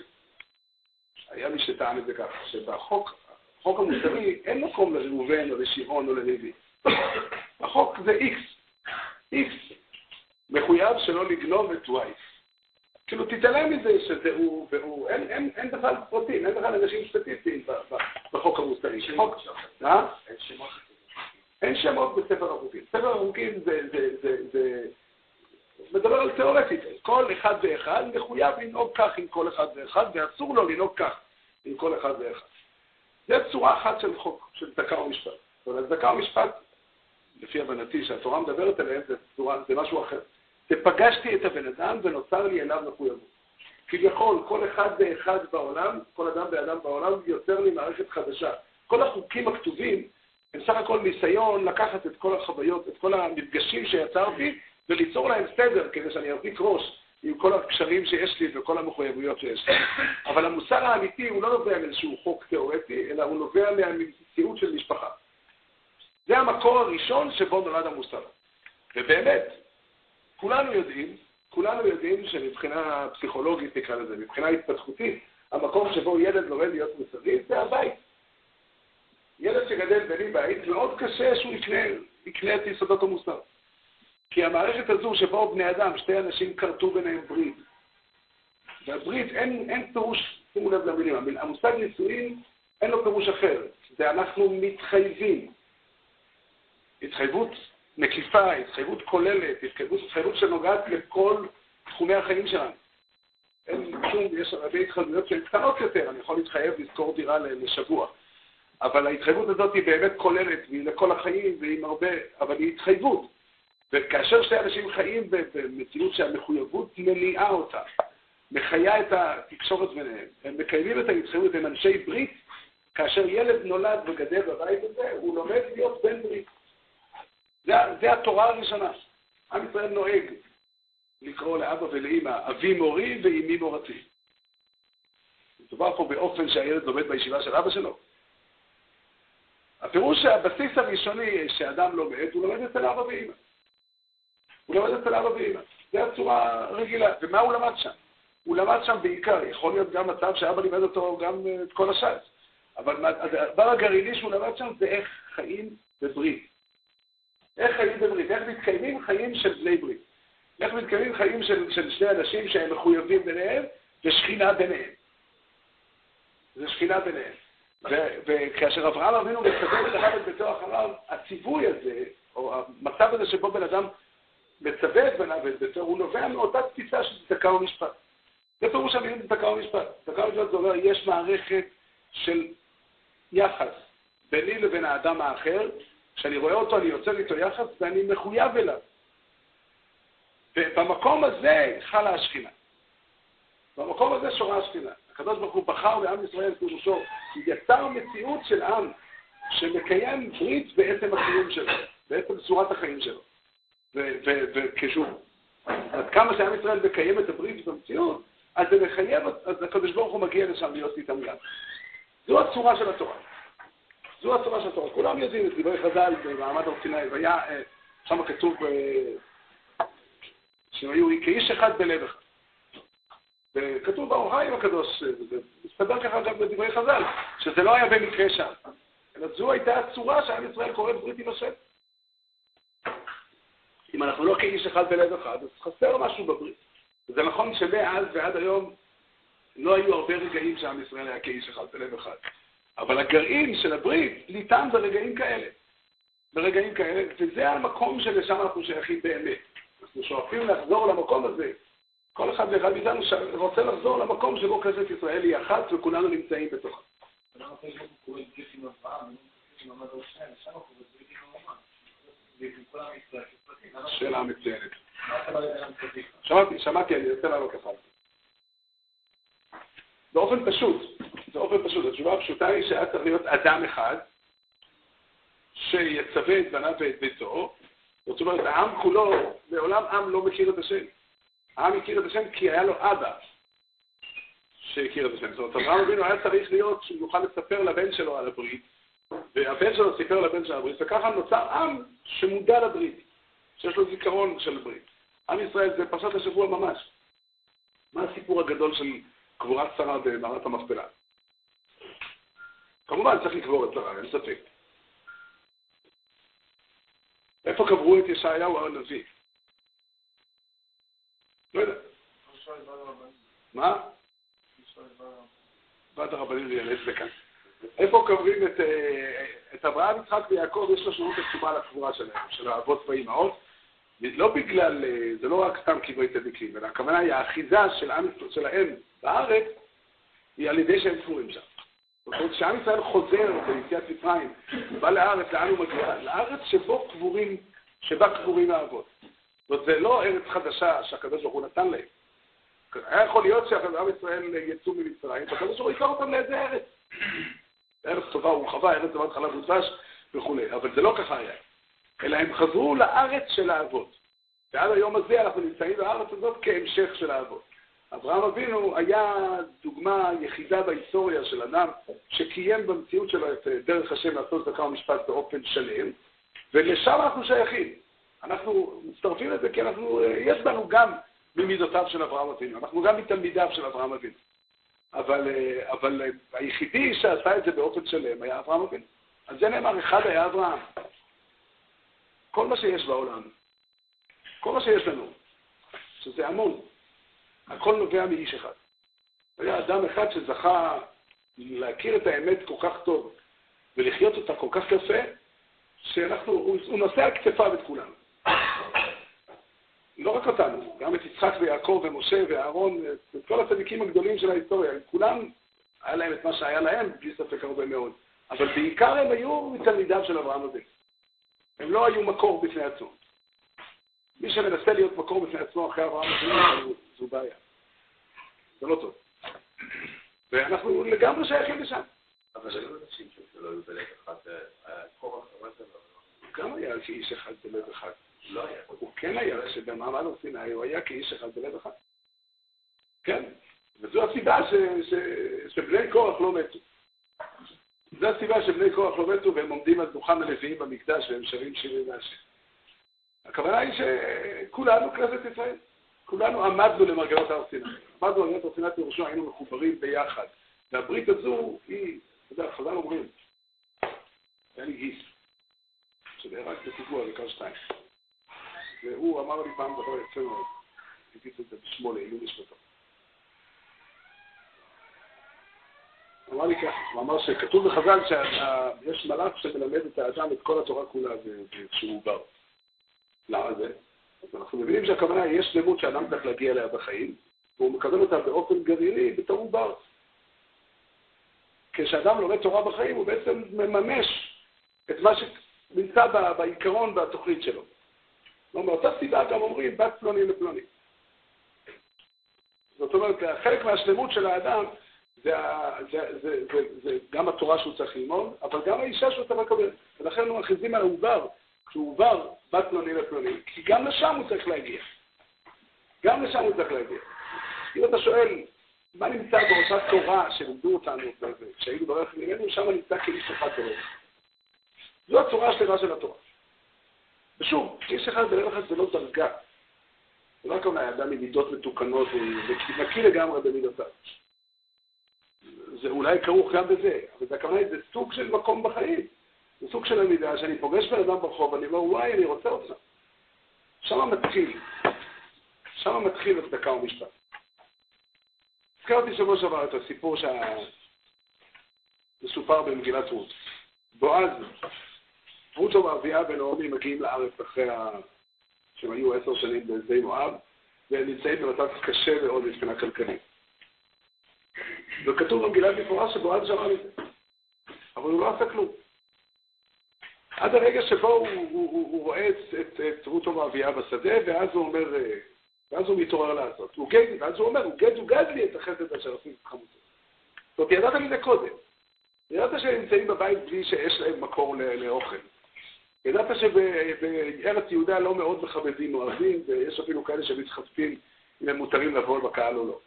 היה מי שטען את זה ככה, שבחוק החוק המוסרי אין מקום לראובן או לשמעון או ללוי. החוק זה איקס. איקס מחויב שלא לגנוב את וואי. כאילו תתעלם מזה שזה הוא והוא, אין, אין, אין בכלל פרטים, אין בכלל אנשים סטטיסטיים בחוק המוסרי. חוק, אה? אין שמות בספר החוקים. ספר החוקים זה, זה, זה, זה מדבר על תיאורטית. כל אחד ואחד מחויב לנהוג כך עם כל אחד ואחד, ואסור לו לנהוג כך עם כל אחד ואחד. זה צורה אחת של חוק, של צדקה ומשפט. אבל הצדקה ומשפט, לפי הבנתי, שהתורה מדברת עליהם, זה, צורה, זה משהו אחר. זה פגשתי את הבן אדם ונוצר לי אליו מחויבות. כביכול, כל אחד ואחד בעולם, כל אדם ואדם בעולם, יוצר לי מערכת חדשה. כל החוקים הכתובים הם סך הכל ניסיון לקחת את כל החוויות, את כל המפגשים שיצרתי, וליצור להם סדר כדי שאני ארתיק ראש עם כל הקשרים שיש לי וכל המחויבויות שיש לי. אבל המוסר האמיתי הוא לא נובע מאיזשהו חוק תיאורטי, אלא הוא נובע מהמציאות של משפחה. זה המקור הראשון שבו נולד המוסר. ובאמת, כולנו יודעים, כולנו יודעים שמבחינה פסיכולוגית נקרא לזה, מבחינה התפתחותית, המקום שבו ילד לומד להיות מוסרי זה הבית. ילד שגדל בלי בית, מאוד קשה שהוא יקנה, יקנה את יסודות המוסר. כי המערכת הזו שבו בני אדם, שתי אנשים כרתו ביניהם ברית, והברית, אין, אין פירוש, שימו לב למילים, המושג נישואין, אין לו פירוש אחר, זה אנחנו מתחייבים. התחייבות מקיפה, התחייבות כוללת, התחייבות, התחייבות שנוגעת לכל תחומי החיים שלנו. אין שום, יש הרבה התחייבויות שהן קטנות יותר, אני יכול להתחייב לשכור דירה לשבוע. אבל ההתחייבות הזאת היא באמת כוללת, והיא לכל החיים, והיא הרבה, אבל היא התחייבות. וכאשר שתי אנשים חיים במציאות שהמחויבות מניעה אותה, מחיה את התקשורת ביניהם, הם מקיימים את ההתחייבות, הם אנשי ברית, כאשר ילד נולד וגדל בבית הזה, הוא לומד להיות בן ברית. זה, זה התורה הראשונה. עם ישראל נוהג לקרוא לאבא ולאמא אבי מורי ואימי מורתי. מדובר פה באופן שהילד לומד בישיבה של אבא שלו. הפירוש שהבסיס הראשוני שאדם לומד, הוא לומד אצל אבא ואמא. הוא למד אצל אבא ואמא. זו הצורה הרגילה. ומה הוא למד שם? הוא למד שם בעיקר, יכול להיות גם מצב שאבא לימד אותו גם אה, את כל הש"ס. אבל הדבר הגרעיני שהוא למד שם זה איך חיים בברית. איך חיים בברית, איך מתקיימים חיים של בני ברית. איך מתקיימים חיים של, של שני אנשים שהם מחויבים ביניהם ושכינה ביניהם. זה שכינה ביניהם. וכאשר אברהם אבינו מסתכל את את ביתו אחריו, הציווי הזה או המצב הזה שבו בן אדם מצווה את בניו ואת ביתו, הוא נובע מאותה תפיסה של צדקה ומשפט. זה פירוש המילים צדקה ומשפט. צדקה ומשפט זה אומר, יש מערכת של יחס ביני לבין האדם האחר, כשאני רואה אותו, אני יוצר איתו יחס ואני מחויב אליו. ובמקום הזה חלה השכינה. במקום הזה שורה השכינה. הקדוש ברוך הוא בחר בעם ישראל פירושו, יצר מציאות של עם שמקיים ברית בעצם הקיום שלו, בעצם צורת החיים שלו. וכשהוא, עד כמה שעם ישראל מקיים את הברית במציאות, אז זה מחייב, אז הקדוש ברוך הוא מגיע לשם להיות איתם יד. זו הצורה של התורה. זו הצורה של התורה. כולם יודעים את דברי חז"ל במעמד הר סיני, והיה, אה, שם כתוב אה, שהם היו כאיש אחד בלב אחד. וכתוב באור חיים הקדוש, זה מסתבר ככה גם בדברי חז"ל, שזה לא היה במקרה שם, אלא זו הייתה הצורה שעם ישראל קורא ברית עם השם. אם אנחנו לא כאיש אחד בלב אחד, אז חסר משהו בברית. זה נכון שמאז ועד היום לא היו הרבה רגעים שעם ישראל היה כאיש אחד בלב אחד. אבל הגרעין של הברית ניתן ברגעים כאלה. ברגעים כאלה, וזה המקום שלשם אנחנו שייכים באמת. אנחנו שואפים לחזור למקום הזה. כל אחד ואחד מאיתנו רוצה לחזור למקום שבו כנסת ישראל היא אחת וכולנו נמצאים בתוכה. שאלה מצוינת. שמעתי, שמעתי, אני רוצה לעלות לך. באופן פשוט, באופן פשוט, התשובה הפשוטה היא שהיה צריך להיות אדם אחד שיצווה את בניו ואת ביתו, זאת אומרת, העם כולו, לעולם עם לא מכיר את השם. העם הכיר את השם כי היה לו אבא שהכיר את השם. זאת אומרת, אברהם אבינו היה צריך להיות שהוא יוכל לספר לבן שלו על הברית, והבן שלו סיפר לבן שלו על הברית, וככה נוצר עם שמודע לברית, שיש לו זיכרון של ברית. עם ישראל זה פרשת השבוע ממש. מה הסיפור הגדול של קבורת שרה במערת המכפלה? כמובן צריך לקבור את שרה, אין ספק. איפה קברו את ישעיהו הנביא? לא יודע. מה? ועד הרבנים ליאלץ בכאן. איפה קוברים את, אה, את אברהם, יצחק ויעקב, יש לו שירות עצומה לקבורה שלהם, של האבות והאימהות. לא בגלל, אה, זה לא רק סתם קברי צדיקים, אלא הכוונה היא האחיזה של עם, שלהם בארץ, היא על ידי שהם קבורים שם. זאת אומרת, כשעם ישראל חוזר ביציאת מצרים, בא לארץ, לאן הוא מגיע? לארץ שבו קבורים, שבה קבורים האבות. זאת אומרת, זה לא ארץ חדשה שהקדוש ברוך הוא נתן להם. היה יכול להיות שעם ישראל יצאו ממצרים, והקדוש ברוך הוא ייקח אותם לאיזה ארץ. ארץ טובה ורחבה, ארץ טובת חלב ודבש וכולי, אבל זה לא ככה היה. אלא הם חזרו לארץ של האבות. ועד היום הזה אנחנו נמצאים בארץ הזאת כהמשך של האבות. אברהם אבינו היה דוגמה יחידה בהיסטוריה של אדם שקיים במציאות שלו את דרך השם לעשות צדקה ומשפט באופן שלם, ולשם אנחנו שייכים. אנחנו מצטרפים לזה כי אנחנו, יש בנו גם ממידותיו של אברהם אבינו, אנחנו גם מתלמידיו של אברהם אבינו. אבל, אבל היחידי שעשה את זה באופן שלם היה אברהם אבינו. על זה נאמר, אחד היה אברהם. כל מה שיש בעולם, כל מה שיש לנו, שזה המון, הכל נובע מאיש אחד. היה אדם אחד שזכה להכיר את האמת כל כך טוב ולחיות אותה כל כך יפה, שאנחנו, הוא, הוא נושא על כתפיו את כולנו. לא רק אותנו, גם את יצחק ויעקב ומשה ואהרון, את כל הצדיקים הגדולים של ההיסטוריה, כולם, היה להם את מה שהיה להם, בלי ספק הרבה מאוד. אבל בעיקר הם היו מתלמידיו של אברהם אבינו. הם לא היו מקור בפני עצמו. מי שמנסה להיות מקור בפני עצמו אחרי אברהם אבינו, זו בעיה. זה לא טוב. ואנחנו לגמרי שייכים לשם. אבל היו אנשים שלא היו בלב אחד, קורח גם היה כאיש אחד בלב אחד. לא היה. הוא כן היה, שבמעמד הר סיני הוא היה כאיש אחד בלב אחד. כן, וזו הסיבה שבני קורח לא מתו. זו הסיבה שבני קורח לא מתו והם עומדים על דוכן הלוויים במקדש והם שרים שירים מהשם. הכוונה היא שכולנו כנסת ישראל, כולנו עמדנו למרגלות הר סיני. עמדנו למרגלות הר סיני פירושו, היינו מחוברים ביחד. והברית הזו היא, אתה יודע, חז"ל אומרים, היה לי גיס, שנהרג בפיגוע בקר שתיים. והוא אמר לי פעם דבר יפה מאוד, הגיש את זה בשמונה, עילוי נשמתו. אמר לי ככה, הוא אמר שכתוב בחז"ל שיש מלאך שמלמד את האדם את כל התורה כולה כשהוא בר. למה זה? אז אנחנו מבינים שהכוונה, יש שלמות שאדם צריך להגיע אליה בחיים, והוא מקבל אותה באופן גרעיני בתור עובר. כשאדם לומד תורה בחיים, הוא בעצם מממש את מה שנמצא בעיקרון בתוכנית שלו. מאותה סיבה גם אומרים בת פלוני לפלוני. זאת אומרת, חלק מהשלמות של האדם זה, זה, זה, זה, זה גם התורה שהוא צריך ללמוד, אבל גם האישה שהוא צריך לקבל. ולכן אנחנו מכריזים על העובר, כשהוא עובר בת פלוני לפלוני, כי גם לשם הוא צריך להגיע. גם לשם הוא צריך להגיע. אם אתה שואל, מה נמצא באותה תורה שלימדו אותנו, כשהיינו ברך ממנו, שם נמצא כאיש אחד ברך. זו הצורה השלמה של התורה. ושוב, איש אחד בלב אחד זה לא דרגה. זה לא הכוונה אדם עם מידות מתוקנות, הוא נקי לגמרי במידותיו. זה אולי כרוך גם בזה, אבל הכוונה, זה סוג של מקום בחיים. זה סוג של עמידה, שאני פוגש בן אדם ברחוב, אני אומר, וואי, אני רוצה אותך. שם מתחיל. שם מתחיל הצדקה ומשפט. הזכרתי שבוע שעבר את הסיפור שמסופר במגילת רות. בועז, רותו ואביה ונעמי מגיעים לארץ אחרי ה... שהם היו עשר שנים בשדה מואב, והם נמצאים במצב קשה מאוד מבחינה כלכלית. וכתוב במגילת מפורש שבועז שמע מזה, אבל הוא לא עשה כלום. עד הרגע שבו הוא, הוא, הוא, הוא רואה את, את, את רותו ואביה בשדה, ואז הוא אומר, ואז הוא מתעורר לעשות. הוא גד, ואז הוא אומר, הוא גד הוא גד לי את החסד אשר עשיתי חמוצות. זאת אומרת, ידעת מזה קודם. ידעת שהם נמצאים בבית בלי שיש להם מקור לאוכל. ידעת שבארץ יהודה לא מאוד מכבדים אוהבים, ויש אפילו כאלה שמתחשפים אם הם מותרים לבוא בקהל או לא.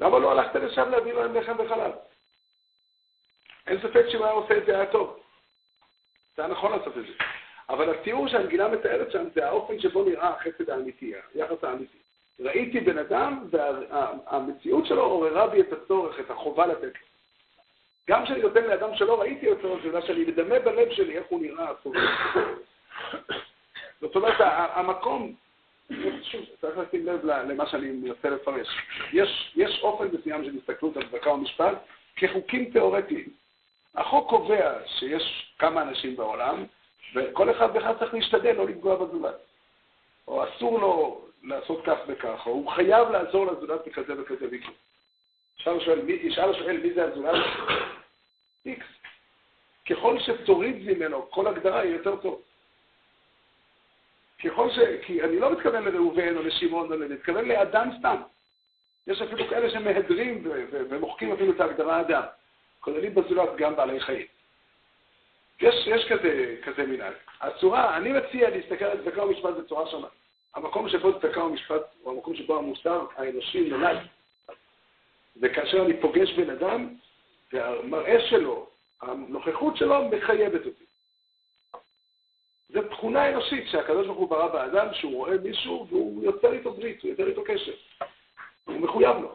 למה לא הלכת לשם להביא להם לחם וחלב? אין ספק שהוא היה עושה את זה היה טוב. זה היה נכון לעשות את זה. אבל התיאור שהנגינה מתארת שם זה האופן שבו נראה החסד האמיתי, היחס האמיתי. ראיתי בן אדם, והמציאות שלו עוררה בי את הצורך, את החובה לתת גם כשאני נותן לאדם שלא ראיתי אותו, זה בגלל שאני מדמה בלב שלי איך הוא נראה הסוף. זאת אומרת, המקום, שוב, צריך לשים לב למה שאני מנסה לפרש. יש, יש אופן מסוים של הסתכלות על צדקה ומשפט כחוקים תיאורטיים. החוק קובע שיש כמה אנשים בעולם, וכל אחד ואחד צריך להשתדל לא לפגוע בזולת. או אסור לו לעשות כך וכך, או הוא חייב לעזור לזולת בכזה וכזה ויקרה. ישאל השואל מי זה הזולת? איקס. ככל שתוריד ממנו כל הגדרה, יהיה יותר טוב. ככל ש... כי אני לא מתכוון לראובן או לשמעון, אני מתכוון לאדם סתם. יש אפילו כאלה שמהדרים ומוחקים אפילו את ההגדרה אדם. כוללים בזולת גם בעלי חיים. יש, יש כזה, כזה מנהג. הצורה, אני מציע להסתכל על צדקה ומשפט בצורה שונה. המקום שבו צדקה ומשפט הוא המקום שבו המוסר האנושי נולד. וכאשר אני פוגש בן אדם, והמראה שלו, הנוכחות שלו מחייבת אותי. זו תכונה אנושית שהקדוש ברוך הוא ברא באדם, שהוא רואה מישהו והוא יוצר איתו ברית, הוא יוצר איתו קשר. הוא מחויב לו.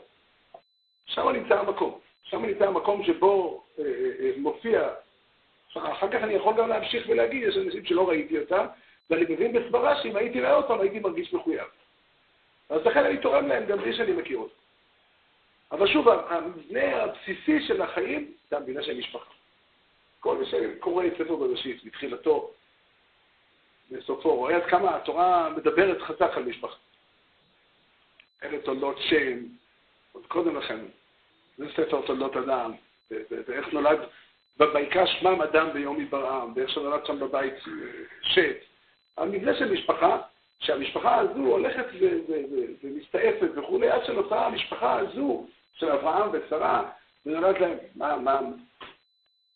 שם נמצא המקום. שם נמצא המקום שבו אה, אה, אה, מופיע, אחר כך אני יכול גם להמשיך ולהגיד, יש אנשים שלא ראיתי אותם, ואני מבין בסברה שאם הייתי רואה אותם הייתי מרגיש מחויב. אז לכן אני תורם להם גם בלי שאני מכיר אותם. אבל שוב, המבנה הבסיסי של החיים זה המדינה של משפחה. כל מי שקורא את ספר בראשית, מתחילתו לסופו, רואה עד כמה התורה מדברת חזק על משפחה. אלה תולדות שם, עוד קודם לכן, זה ספר תולדות אדם, ואיך נולד, ויקרא שמם אדם ביום יברעם, ואיך שנולד שם בבית אה, שת. המבנה של משפחה, שהמשפחה הזו הולכת ומסתעפת וכולי, עד שנוצרה המשפחה הזו של אברהם ושרה, ונולד להם, מה, מה,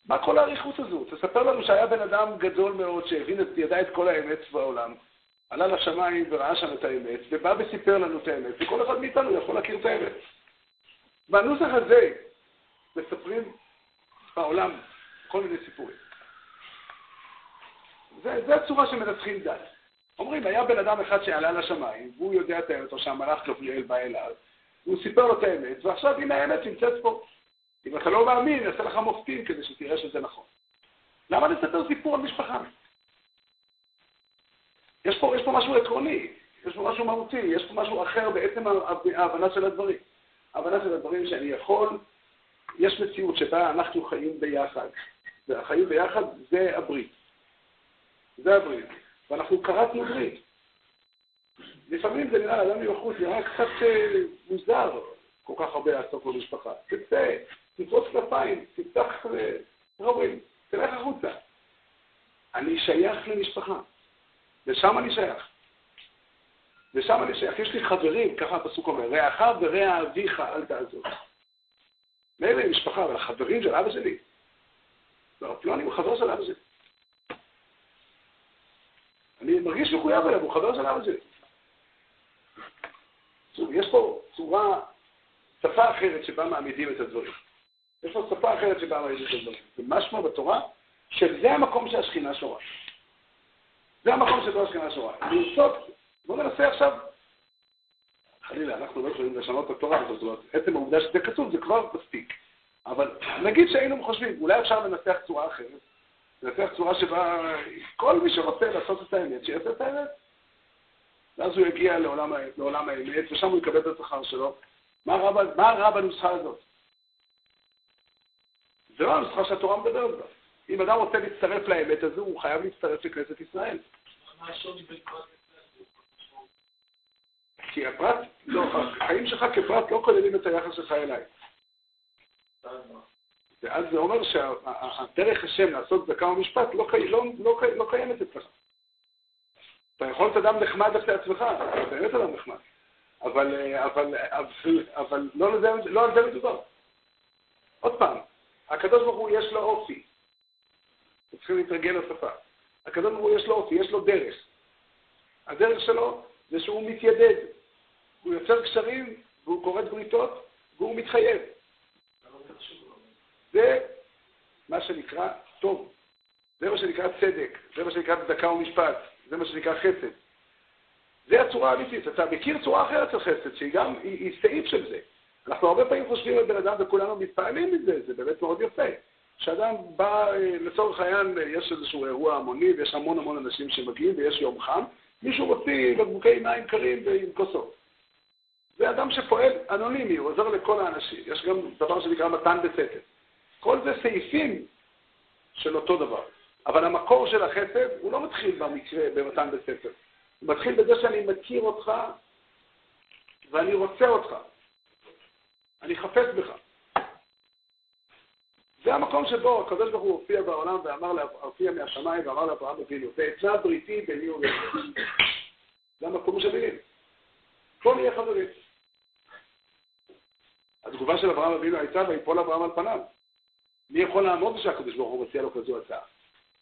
מה כל האריכות הזו? תספר לנו שהיה בן אדם גדול מאוד שהבין ידע את כל האמת בעולם, עלה לשמיים וראה שם את האמת, ובא וסיפר לנו את האמת, וכל אחד מאיתנו יכול להכיר את האמת. בנוסח הזה מספרים בעולם כל מיני סיפורים. זה, זה הצורה שמנצחים דת. אומרים, היה בן אדם אחד שעלה לשמיים, והוא יודע את האמת, או שהמלאך גבריאל בא אליו, הוא סיפר לו את האמת, ועכשיו הנה האמת נמצאת פה. אם אתה לא מאמין, אני אעשה לך מופתים כדי שתראה שזה נכון. למה לספר סיפור על משפחה? יש פה, יש פה משהו עקרוני, יש פה משהו מהותי, יש פה משהו אחר בעצם ההבנה של הדברים. ההבנה של הדברים שאני יכול יש מציאות שבה אנחנו חיים ביחד, והחיים ביחד זה הברית. זה הברית. ואנחנו קראתנו ברית. לפעמים זה נראה לאדם מבחוץ, נראה קצת אה, מוזר כל כך הרבה לעסוק במשפחה. תצא, תפרוץ כנפיים, תפתח, איך אה, אומרים, תלך החוצה. אני שייך למשפחה, ושם אני שייך. ושם אני שייך. יש לי חברים, ככה הפסוק אומר, רעך ורע אביך אל תעזוב. מילא משפחה, אבל החברים של אבא שלי, לא, פלוני הוא חבר של אבא שלי. אני מרגיש מחויב אליו, הוא חבר של אבא שלי. יש פה צורה, שפה אחרת שבה מעמידים את הדברים. יש פה שפה אחרת שבה מעמידים את הדברים. זה משמע בתורה שזה המקום שהשכינה שורה. זה המקום שבו השכינה שורה. לרצות, בואו ננסה עכשיו, חלילה, אנחנו לא יכולים לשנות את התורה, זאת אומרת, עצם העובדה שזה כתוב זה כבר מספיק. אבל נגיד שהיינו חושבים, אולי אפשר לנסח צורה אחרת, לנסח צורה שבה כל מי שרוצה לעשות את האמת, שיעשה את האמת. ואז הוא יגיע לעולם, לעולם האמת, ושם הוא יקבל את השכר שלו. מה רע בנוסחה הזאת? זה לא הנוסחה שהתורה מדברת בה. אם אדם רוצה להצטרף לאמת הזו, הוא חייב להצטרף לכנסת ישראל. כי הפרט, לא, החיים שלך כפרט לא כוללים את היחס שלך אליי. ואז זה אומר שהדרך השם לעשות צדקה ומשפט לא, לא, לא, לא קיימת אצלך. אתה יכול להיות אדם נחמד אחרי עצמך, אתה באמת אדם נחמד. אבל, אבל, אבל, אבל לא, לזה, לא על זה מדובר. עוד פעם, הקדוש ברוך הוא יש לו אופי. צריכים להתרגל לשפה. הקדוש ברוך הוא יש לו אופי, יש לו דרך. הדרך שלו זה שהוא מתיידד. הוא יוצר קשרים, והוא כורת בריתות, והוא מתחייב. זה מה שנקרא טוב. זה מה שנקרא צדק. זה מה שנקרא צדקה ומשפט. זה מה שנקרא חסד. זה הצורה האמיתית. אתה מכיר צורה אחרת של חסד, שהיא גם, היא, היא סעיף של זה. אנחנו הרבה פעמים חושבים על בן אדם וכולנו מתפעלים מזה, זה באמת מאוד יפה. כשאדם בא, אה, לצורך העניין, יש איזשהו אירוע המוני ויש המון המון אנשים שמגיעים ויש יום חם, מישהו מוציא בקבוקי מים קרים ועם כוסות. זה אדם שפועל אנונימי, הוא עוזר לכל האנשים. יש גם דבר שנקרא מתן בסתר. כל זה סעיפים של אותו דבר. אבל המקור של החסד הוא לא מתחיל במקרה, במתן בסתר. הוא מתחיל בזה שאני מכיר אותך ואני רוצה אותך. אני חפץ בך. זה המקום שבו הקדוש ברוך הוא הופיע בעולם ואמר, הופיע מהשמיים ואמר לאברהם אבינו, ואצלה בריתי ביני וביניך. זה המקום של מילים. בוא נהיה חברים. התגובה של אברהם אבינו הייתה, ויפול אברהם על פניו. מי יכול לעמוד שהקדוש ברוך הוא מציע לו כזו הצעה?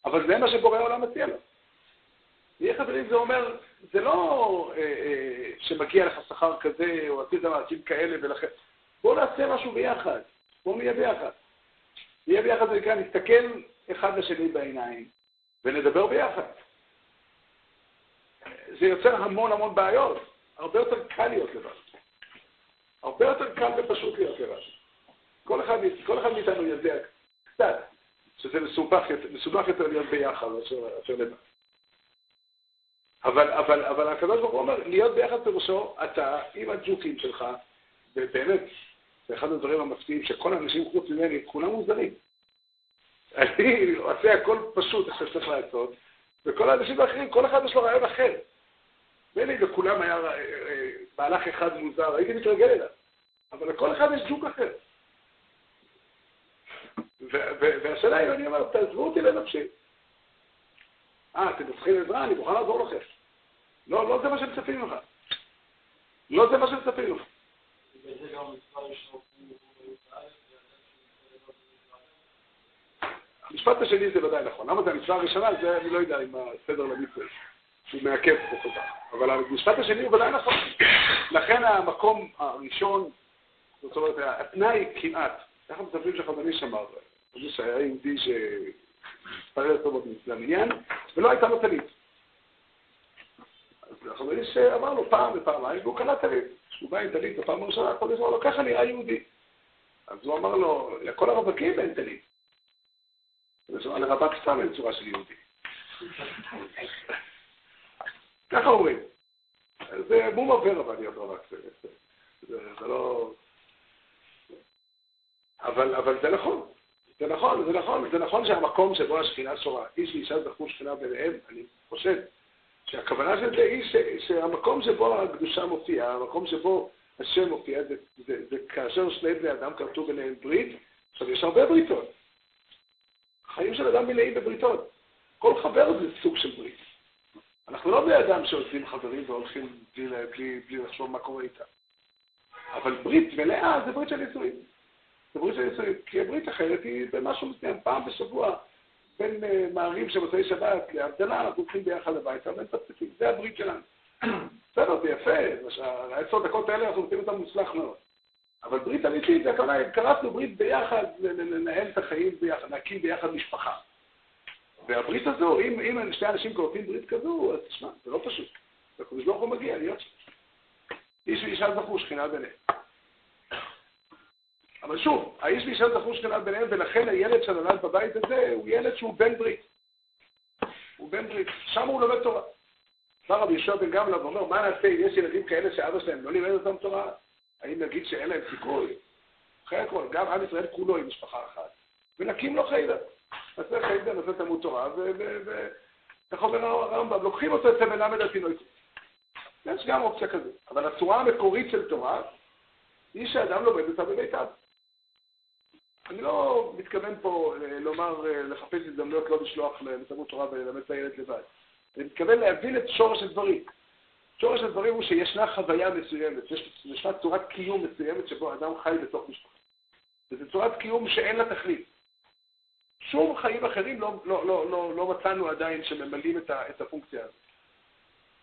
אבל זה מה שבורא העולם מציע לו. נהיה חברים זה אומר, זה לא אה, אה, שמגיע לך שכר כזה, או עשית מעשים כאלה, ולכן... בואו נעשה משהו ביחד. בואו נהיה ביחד. נהיה ביחד, זה נקרא, נסתכל אחד לשני בעיניים, ונדבר ביחד. זה יוצר המון המון בעיות. הרבה יותר קל להיות לבד. הרבה יותר קל ופשוט להיות לבד. כל אחד, כל אחד מאיתנו יודע קצת שזה מסובך, מסובך יותר להיות ביחד מאשר לבד. אבל, אבל, אבל הוא אומר, להיות ביחד פירושו, אתה עם הג'וקים שלך, ובאמת, זה אחד הדברים המפתיעים, שכל האנשים חוץ ממני, כולם מוזרים. אני עושה הכל פשוט, איך שצריך לעשות, וכל האנשים האחרים, כל אחד יש לו רעיון אחר. מילא לכולם היה אה, אה, מהלך אחד מוזר, הייתי מתרגל אליו. אבל לכל אחד יש ג'וק אחר. והשאלה היא, אני אומר, תעזבו אותי לנפשי. אה, אתם צריכים עזרה, אני מוכן לעזור לכם. לא, לא זה מה שמצפים ממך. לא זה מה שמצפים ממך. המשפט השני זה ודאי נכון. למה זה המצווה הראשונה? זה אני לא יודע אם הסדר למצווה. שהוא מעכב פה כל כך. אבל המשפט השני הוא ודאי נכון. לכן המקום הראשון, זאת אומרת, התנאי כמעט, ככה מספרים איש אמר, זה שהיה יהודי שהתפלל טוב למניין, ולא הייתה לו טלית. אז החזון איש אמר לו פעם ופעמיים, והוא קנה טלית. כשהוא בא עם טלית בפעם הראשונה, איש אמר לו, ככה נראה יהודי. אז הוא אמר לו, לכל הרווקים אין טלית. אז הוא אמר, לרווק סתם אין צורה של יהודי. ככה אומרים. זה מום עובר אבל להיות רווק. זה לא... אבל, אבל זה נכון. זה נכון, זה נכון, זה נכון שהמקום שבו השכינה שורה, איש ואישה זכו שכינה ביניהם, אני חושב שהכוונה של זה היא ש, שהמקום שבו הקדושה מופיעה, המקום שבו השם מופיע, זה, זה, זה כאשר שני בני אדם כרתו ביניהם ברית, עכשיו יש הרבה בריתות. חיים של אדם מלאים בבריתות. כל חבר זה סוג של ברית. אנחנו לא בני אדם שעושים חברים והולכים בלי, בלי, בלי לחשוב מה קורה איתם. אבל ברית מלאה זה ברית של נישואים. זה ברית של נישואים, כי הברית אחרת היא במשהו מסוים, פעם בשבוע, בין uh, מערים של מוצאי שבת להבדלה, אנחנו הולכים ביחד הביתה ומפצפים, זה הברית שלנו. בסדר, זה יפה, העשר דקות האלה אנחנו נותנים אותם מוצלח מאוד. אבל ברית אמיתית, זה הכוונה, קרסנו ברית ביחד, לנהל את החיים ביחד, להקים ביחד משפחה. והברית הזו, אם, אם שני אנשים כורתים ברית כזו, אז תשמע, זה לא פשוט. הקדוש ברוך הוא מגיע להיות שם. איש ואישה זכו שכינה ביניהם. אבל שוב, האיש ואישה זכו שכינה ביניהם, ולכן הילד שנולד בבית הזה הוא ילד שהוא בן ברית. הוא בן ברית. שם הוא לומד תורה. בא רבי יהושע בן גמלא ואומר, מה נעשה אם יש ילדים כאלה שאבא שלהם לא לימד אותם תורה? האם נגיד שאין להם סיכוי? אחרי הכל, גם עם ישראל כולו עם משפחה אחת, ונקים לו חיידר. נעשה חיידר, נעשה תלמוד תורה, ואיך אומר הרמב"ם, לוקחים אותו אצל מלמד התינוקות. יש גם אופציה כזאת. אבל הצורה המקורית של תורה היא שאדם לומד אותה בביתיו. אני לא מתכוון פה אה, לומר, אה, לחפש הזדמנויות לא לשלוח לתלמוד תורה וללמד את הילד לבד. אני מתכוון להבין את שורש הדברים. שורש הדברים הוא שישנה חוויה מסוימת, ישנה צורת קיום מסוימת שבו אדם חי בתוך משפחה. וזו צורת קיום שאין לה תכלית. שום חיים אחרים לא, לא, לא, לא, לא מצאנו עדיין שממלאים את, ה, את הפונקציה הזאת.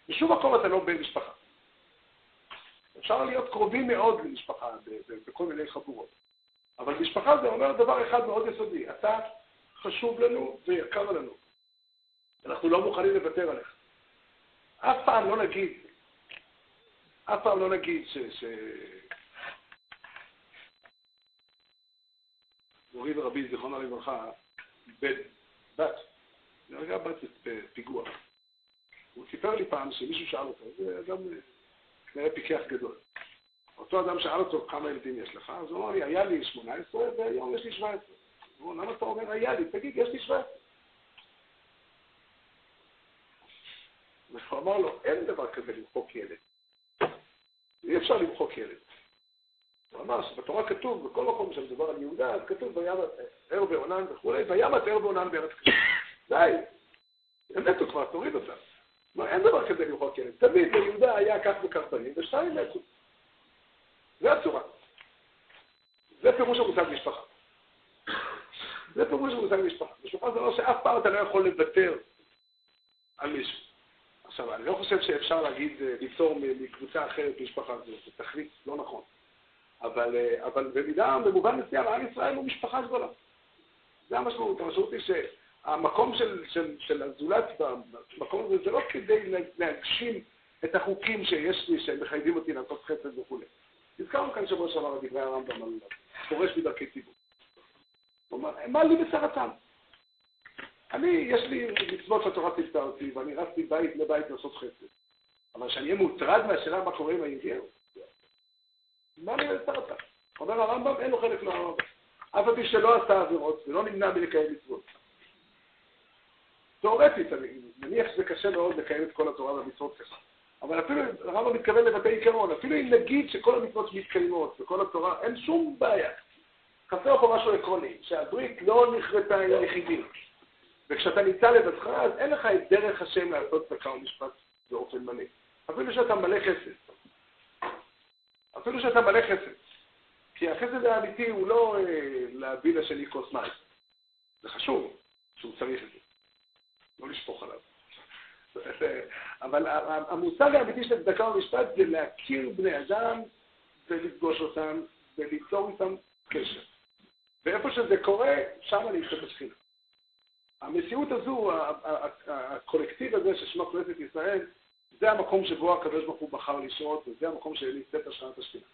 בשום מקום אתה לא בן משפחה. אפשר להיות קרובים מאוד למשפחה בכל מיני חבורות. אבל משפחה זה אומר דבר אחד מאוד יסודי, אתה חשוב לנו ויקר לנו. אנחנו לא מוכנים לוותר עליך. אף פעם לא נגיד, אף פעם לא נגיד ש... ש... מורי ורבי, זיכרונו לברכה, בן, בת, נהרגה בת בפיגוע. הוא סיפר לי פעם שמישהו שאל אותו, זה גם כנראה פיקח גדול. אותו אדם שאל אותו כמה ילדים יש לך, אז הוא אמר לי, היה לי 18 והיום יש לי 17. הוא אמר, למה אתה אומר היה לי? תגיד, יש לי 17. והוא אמר לו, אין דבר כזה למחוק ילד. אי אפשר למחוק ילד. הוא אמר שבתורה כתוב, בכל מקום שמדובר על יהודה, אז כתוב וימת ועונן וכולי, וימת ער ועונן בארץ כתוב. די, הם מתו כבר, תוריד אותם. כלומר, אין דבר כזה למחוק ילד. תמיד ליהודה היה כך וכך בנים, ושתיים מתו. זה הצורה. זה פירוש המושג משפחה. זה פירוש המושג משפחה. משפחה זה לא שאף פעם אתה לא יכול לוותר על מישהו. עכשיו, אני לא חושב שאפשר להגיד, אה, ליצור מקבוצה אחרת משפחה זה תכלית לא נכון. אבל, אה, אבל במידה, במובן מסוים, עם ישראל הוא משפחה גדולה. זה המשמעות. המשמעות היא שהמקום של, של, של הזולת במקום הזה, זה לא כדי להגשים את החוקים שיש לי, שהם מחייבים אותי לעשות חסד וכולי. הזכרנו כאן שבוע שעבר את דברי הרמב"ם על פורש מדרכי ציבור. הוא אומר, מה לי בסרטן? אני, יש לי מצוות שהתורה ציוותה אותי, ואני רץ מבית לבית לעשות חסד. אבל שאני אהיה מוטרד מהשאלה מה קורה עם היהודים, מה לי בסרטן? אומר הרמב"ם, אין לו חלק לרמב"ם. אף פי שלא עשה עבירות ולא נמנע מלקיים מצוות. תאורטית, אני מניח שזה קשה מאוד לקיים את כל התורה והמצוות ככה. אבל אפילו, הרמב"ם מתכוון לבתי עיקרון, אפילו אם נגיד שכל המצוות מתקיימות וכל התורה, אין שום בעיה. חסר פה משהו עקרוני, שהברית לא נכרתה עם היחידים. וכשאתה נמצא לבדך, אז אין לך את דרך השם לעשות צדקה ומשפט באופן מלא. אפילו שאתה מלא חסד. אפילו שאתה מלא חסד. כי החסד האמיתי הוא לא אה, להביא לשני כוס מים. זה חשוב שהוא צריך את זה. לא לשפוך עליו. אבל המושג האמיתי של צדקה ומשפט זה להכיר בני אדם ולפגוש אותם וליצור איתם קשר. ואיפה שזה קורה, שם אני אצא בשכינה. המציאות הזו, הקולקטיב הזה ששמו כנסת ישראל, זה המקום שבו הקדוש ברוך הוא בחר לשרות, וזה המקום שנמצאת השראת השכינה.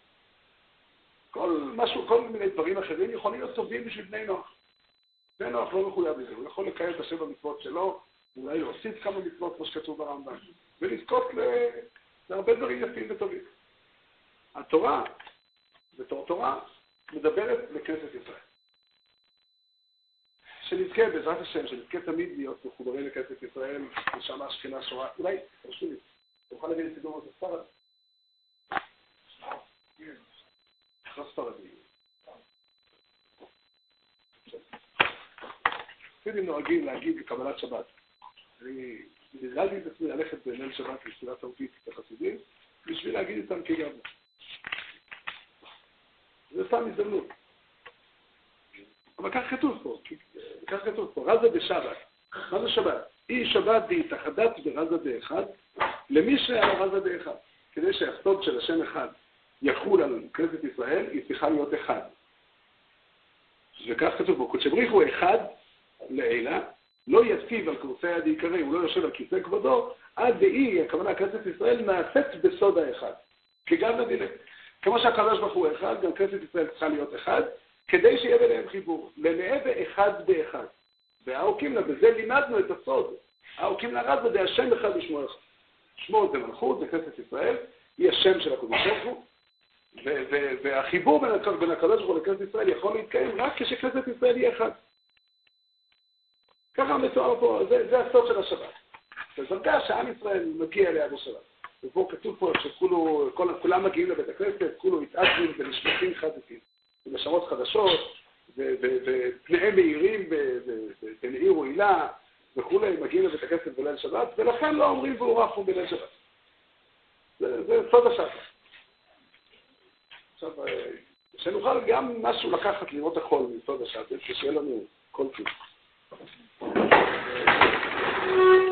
כל, משהו, כל מיני דברים אחרים יכולים להיות טובים בשביל בני נוח. בני נוח לא מחויב לזה, הוא יכול לקיים את השם במצוות שלו, אולי להוסיף כמה מצוות כמו שכתוב ברמב"ם, ולזכות להרבה דברים יפים וטובים. התורה, בתור תורה, מדברת לכנסת ישראל. שנזכה, בעזרת השם, שנזכה תמיד להיות מחוברים לכנסת ישראל, ושם השכינה שורה, אולי, תרשו לי, אתה יכול להגיד לי סידור הזה ספרד? לא ספרדי. אפילו נוהגים להגיד בקבלת שבת. אני נראה את עצמי ללכת בליל שבת לתפילה תרבית לחסידים, בשביל להגיד איתם כגמרי. זה סתם הזדמנות. אבל כך כתוב פה, כך כתוב פה, רזה בשבת. מה זה שבת? אי שבת בהתאחדת ברזה באחד, למי שהיה רזה באחד. כדי שהסוד של השם אחד יחול על כנסת ישראל, היא צריכה להיות אחד. וכך כתוב בו, קודשי בריך הוא אחד לעילה, לא יציב על כורסי יד עיקרי, הוא לא יושב על כיסא כבודו, עד דאי, הכוונה כנסת ישראל, נעשית בסוד האחד. כגב לדילק. כמו שהקדוש ברוך הוא אחד, גם כנסת ישראל צריכה להיות אחד, כדי שיהיה ביניהם חיבור. לנאה באחד באחד. והאוקימנה, בזה לימדנו את הסוד. האוקימנה רזה דהשם אחד ושמו אחד. שמו זה מלכות, זה כנסת ישראל, היא השם של הקדוש ברוך הוא, והחיבור בין הקדוש ברוך הוא לכנסת ישראל יכול להתקיים רק כשכנסת ישראל היא אחד. ככה מתואר פה, זה, זה הסוד של השבת. זו דרגה שעם ישראל מגיע אליה בשבת. ופה כתוב פה שכולם מגיעים לבית הכנסת, כולו מתעצבים ונשמחים חדשים, ונשמות חדשות, ופניהם מאירים בנעיר רעילה, וכולי, מגיעים לבית הכנסת בליל שבת, ולכן לא אומרים והוא רחום בליל שבת. זה, סוד השבת. עכשיו, אה, שנוכל גם משהו לקחת לראות הכל מסוד השבת, שיהיה לנו כל Thank you.